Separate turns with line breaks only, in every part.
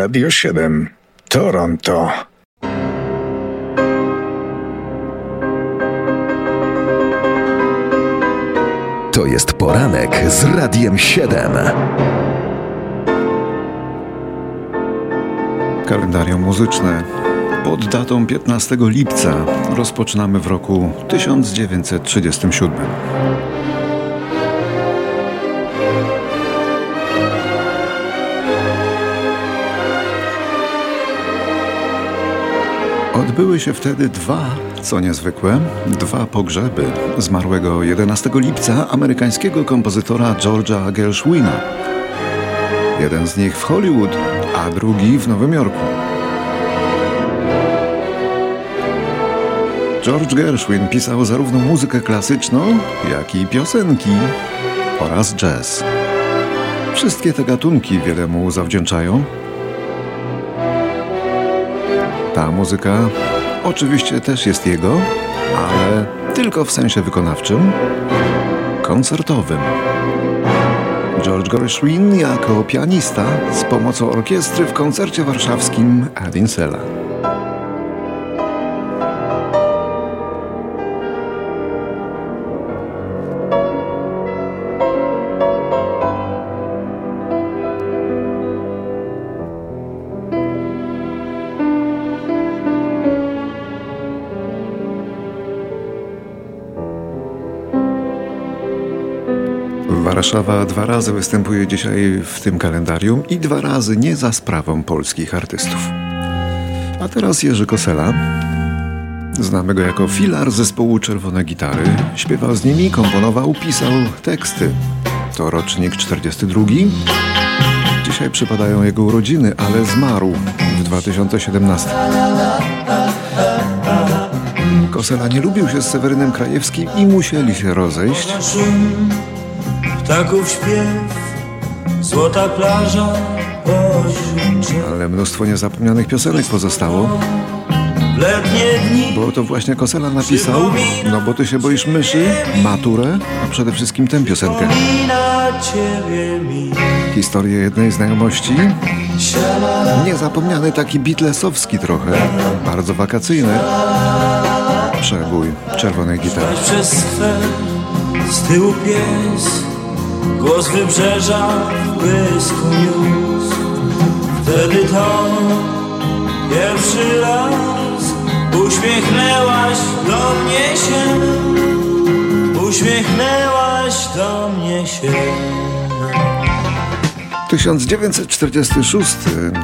Radio 7 Toronto.
To jest poranek z Radiem 7.
Kalendarium muzyczne. Pod datą 15 lipca rozpoczynamy w roku 1937. Odbyły się wtedy dwa, co niezwykłe, dwa pogrzeby zmarłego 11 lipca amerykańskiego kompozytora George'a Gershwina. Jeden z nich w Hollywood, a drugi w Nowym Jorku. George Gershwin pisał zarówno muzykę klasyczną, jak i piosenki oraz jazz. Wszystkie te gatunki wiele mu zawdzięczają. Ta muzyka oczywiście też jest jego, ale tylko w sensie wykonawczym, koncertowym. George Gershwin jako pianista z pomocą orkiestry w koncercie warszawskim Adinsela. Warszawa dwa razy występuje dzisiaj w tym kalendarium i dwa razy nie za sprawą polskich artystów. A teraz Jerzy Kosela. Znamy go jako filar zespołu Czerwone Gitary. Śpiewał z nimi, komponował, pisał teksty. To rocznik 42. Dzisiaj przypadają jego urodziny, ale zmarł w 2017. Kosela nie lubił się z Sewerynem Krajewskim i musieli się rozejść
ptaków śpiew, złota plaża.
Ale mnóstwo niezapomnianych piosenek pozostało. Bo to właśnie Kosela napisał, no bo ty się boisz myszy, maturę, a przede wszystkim tę piosenkę. Historię jednej znajomości. Niezapomniany taki Beatlesowski trochę, bardzo wakacyjny. Przebój czerwonej gitary.
Z tyłu pies, głos wybrzeża w błysku niósł. Wtedy to pierwszy raz uśmiechnęłaś do mnie się, uśmiechnęłaś do mnie się.
1946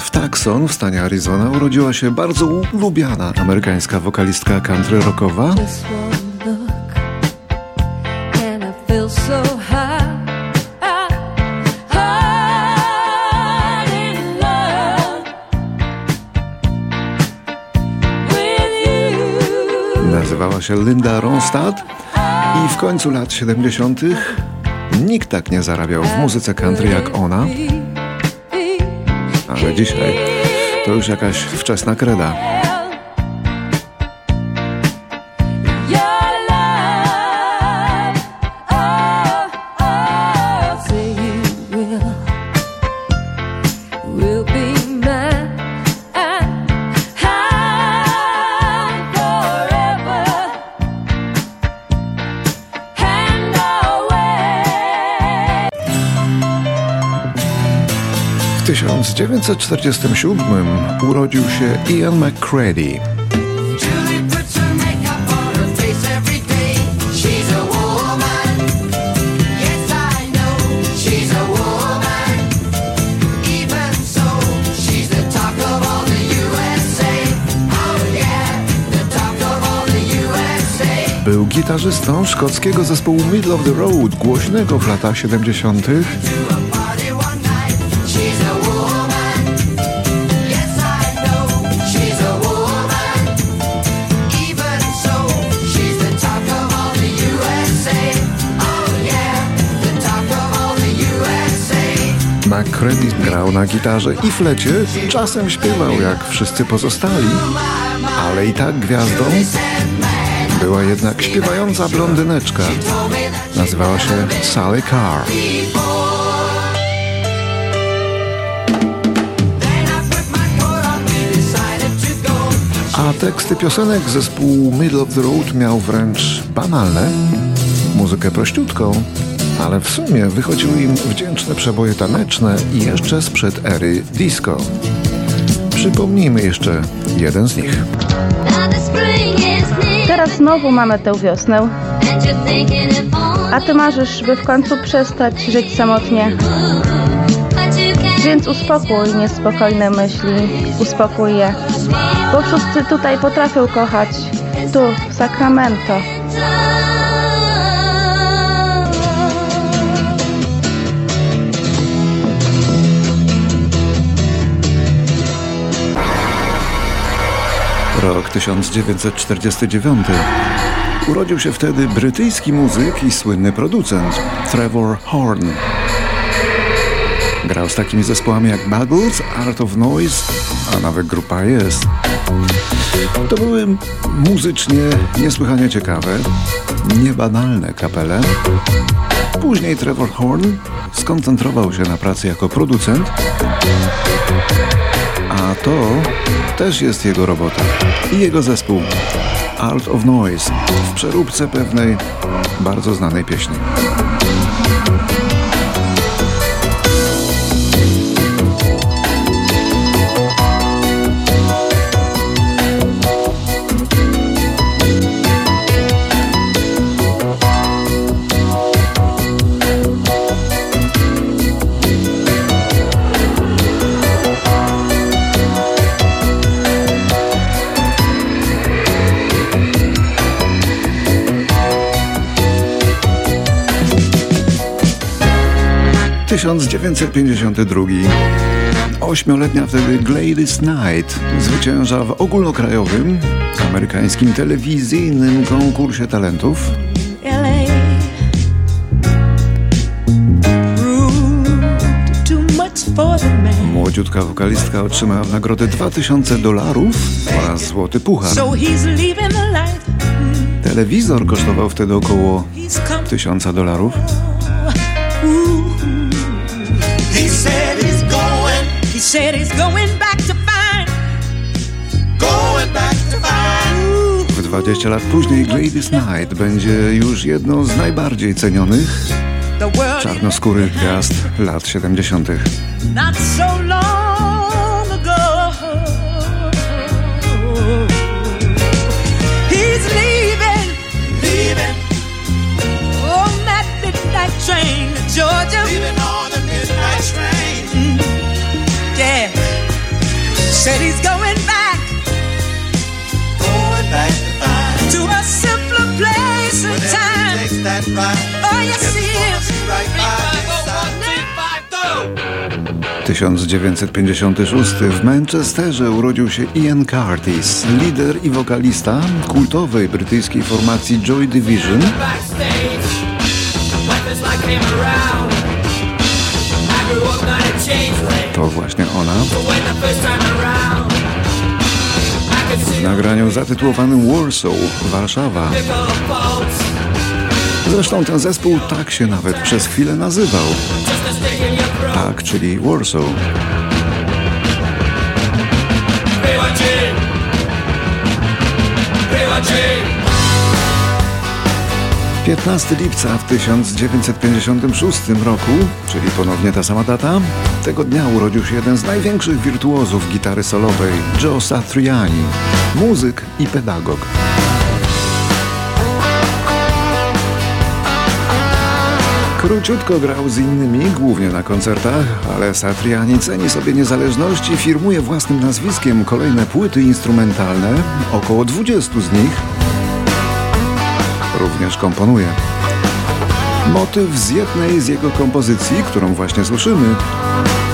w Tucson w stanie Arizona urodziła się bardzo lubiana amerykańska wokalistka country rockowa się Linda Ronstadt i w końcu lat 70. nikt tak nie zarabiał w muzyce country jak ona, ale dzisiaj to już jakaś wczesna kreda. 1947 urodził się Ian McCready. Był gitarzystą szkockiego zespołu Middle of the Road, głośnego w latach 70.
USA.
McCready grał na gitarze i flecie, czasem śpiewał jak wszyscy pozostali, ale i tak gwiazdą była jednak śpiewająca blondyneczka. Nazywała się Sally Carr. A teksty piosenek zespół Middle of the Road miał wręcz banalne, muzykę prościutką, ale w sumie wychodziły im wdzięczne przeboje taneczne i jeszcze sprzed ery disco. Przypomnijmy jeszcze jeden z nich.
Teraz znowu mamy tę wiosnę, a ty marzysz, by w końcu przestać żyć samotnie. Więc uspokój niespokojne myśli, uspokój je, bo wszyscy tutaj potrafią kochać, tu, w Sacramento.
Rok 1949. Urodził się wtedy brytyjski muzyk i słynny producent Trevor Horn. Grał z takimi zespołami jak Bubbles, Art of Noise, a nawet grupa Jest. To były muzycznie niesłychanie ciekawe, niebanalne kapele. Później Trevor Horn skoncentrował się na pracy jako producent, a to też jest jego robota i jego zespół Art of Noise w przeróbce pewnej bardzo znanej pieśni. 1952. Ośmioletnia wtedy Gladys Knight zwycięża w ogólnokrajowym, amerykańskim telewizyjnym konkursie talentów. Młodziutka wokalistka otrzymała w nagrodę 2000 dolarów oraz złoty puchar. Telewizor kosztował wtedy około
He's come.
1000 dolarów.
Said he's going,
He said he's going back to find.
going back to find.
W 20 lat później Gladys Knight będzie już jedną z najbardziej cenionych czarnoskórych gwiazd lat 70.
not so long
1956 w Manchesterze urodził się Ian Curtis, lider i wokalista kultowej brytyjskiej formacji Joy Division, to właśnie ona, w nagraniu zatytułowanym Warsaw, Warszawa. Zresztą ten zespół tak się nawet przez chwilę nazywał. Tak, czyli Warsaw.
BYG.
15 lipca w 1956 roku, czyli ponownie ta sama data, tego dnia urodził się jeden z największych wirtuozów gitary solowej, Joe Satriani, muzyk i pedagog. Króciutko grał z innymi, głównie na koncertach, ale Satriani ceni sobie niezależność i firmuje własnym nazwiskiem kolejne płyty instrumentalne, około 20 z nich również komponuje. Motyw z jednej z jego kompozycji, którą właśnie słyszymy,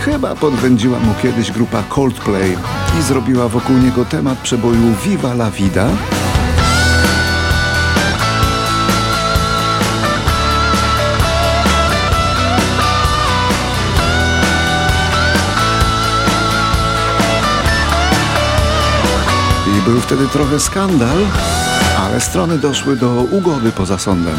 chyba podwędziła mu kiedyś grupa Coldplay i zrobiła wokół niego temat przeboju Viva la Vida. Był wtedy trochę skandal, ale strony doszły do ugody poza sądem.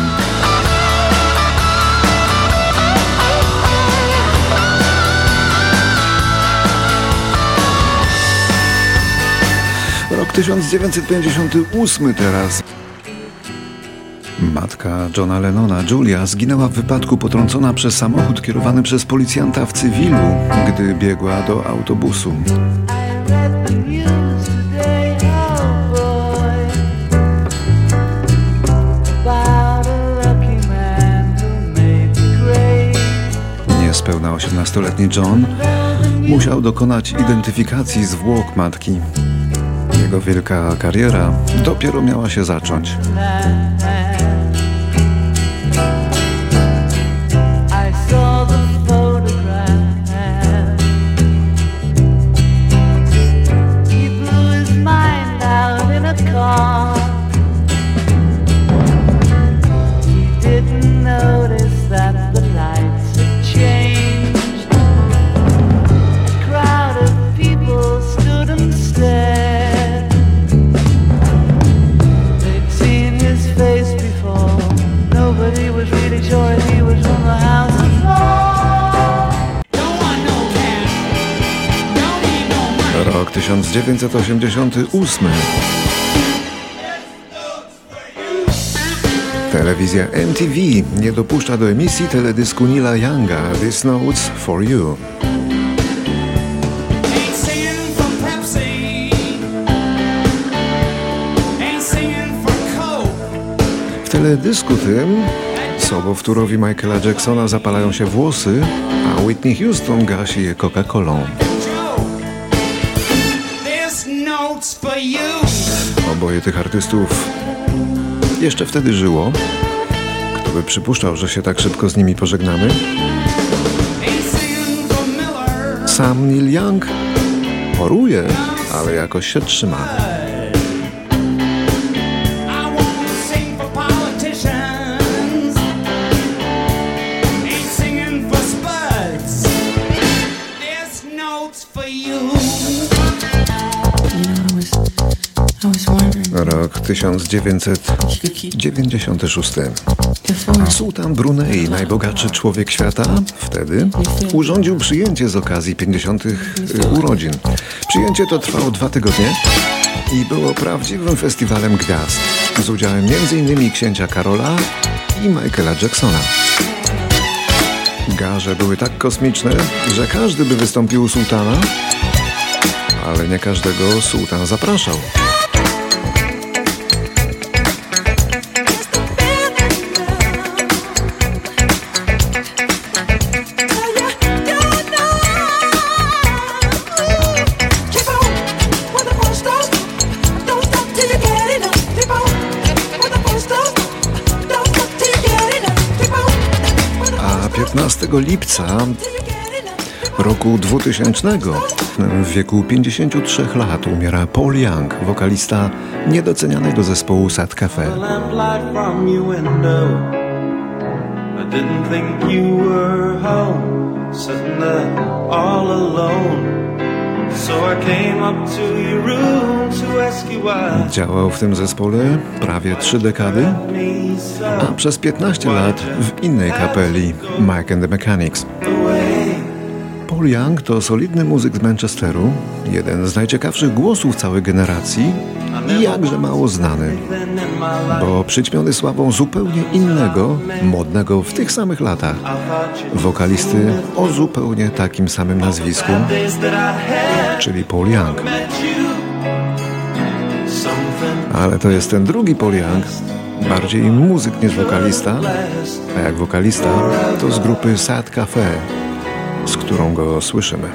Rok Rok 1958 teraz. Matka Johna Lennona, Julia, zginęła w wypadku potrącona przez samochód kierowany przez policjanta w cywilu, gdy biegła do autobusu. Niespełna 18-letni John musiał dokonać identyfikacji zwłok matki. Jego wielka kariera dopiero miała się zacząć. 1988. Telewizja MTV nie dopuszcza do emisji teledysku Nila Younga This Notes for You. W teledysku tym sobowtórowi Michaela Jacksona zapalają się włosy, a Whitney Houston gasi je Coca-Colą. Oboje tych artystów jeszcze wtedy żyło. Kto by przypuszczał, że się tak szybko z nimi pożegnamy? Sam Neil Young choruje, ale jakoś się trzyma. 1996. Sułtan Brunei, najbogatszy człowiek świata, wtedy urządził przyjęcie z okazji 50. urodzin. Przyjęcie to trwało dwa tygodnie i było prawdziwym festiwalem gwiazd z udziałem m.in. księcia Karola i Michaela Jacksona. Garze były tak kosmiczne, że każdy by wystąpił u sułtana, ale nie każdego sułtan zapraszał. 15 lipca roku 2000 w wieku 53 lat umiera Paul Young, wokalista niedocenianego zespołu Sad Cafe.
didn't think you were home, sitting there all alone.
Działał w tym zespole prawie trzy dekady, a przez 15 lat w innej kapeli Mike and the Mechanics. Paul Young to solidny muzyk z Manchesteru, jeden z najciekawszych głosów całej generacji i jakże mało znany, bo przyćmiony sławą zupełnie innego, modnego w tych samych latach, wokalisty o zupełnie takim samym nazwisku, czyli Paul Young. Ale to jest ten drugi Paul Young, bardziej muzyk niż wokalista, a jak wokalista to z grupy Sad Cafe, z którą go słyszymy.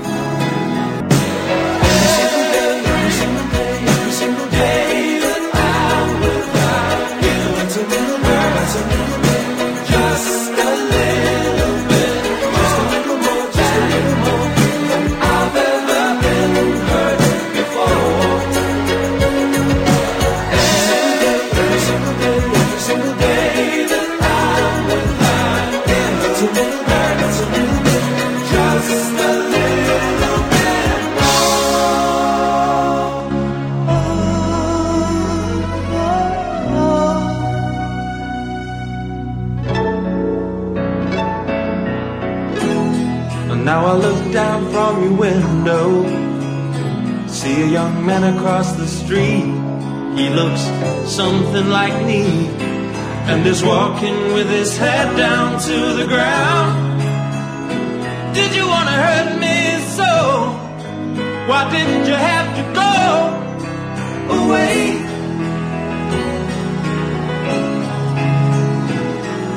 From your window See a young man across the street. He looks something like me and is walking with his head down to the ground. Did you want to hurt me so? Why didn't you have to go away?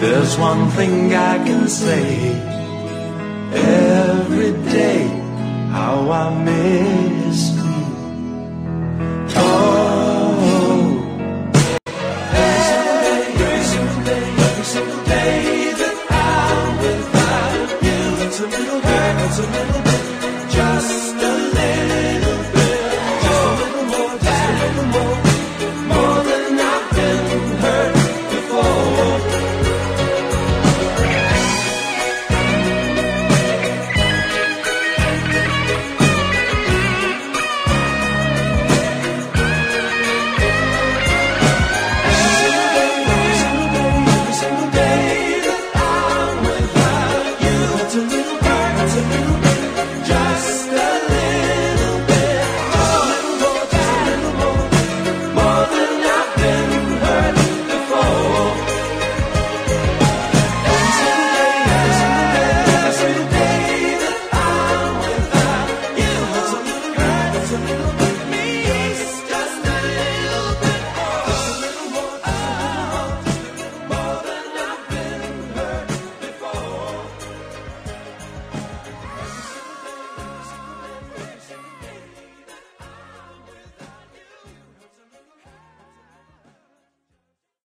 There's one thing I can say every day amei.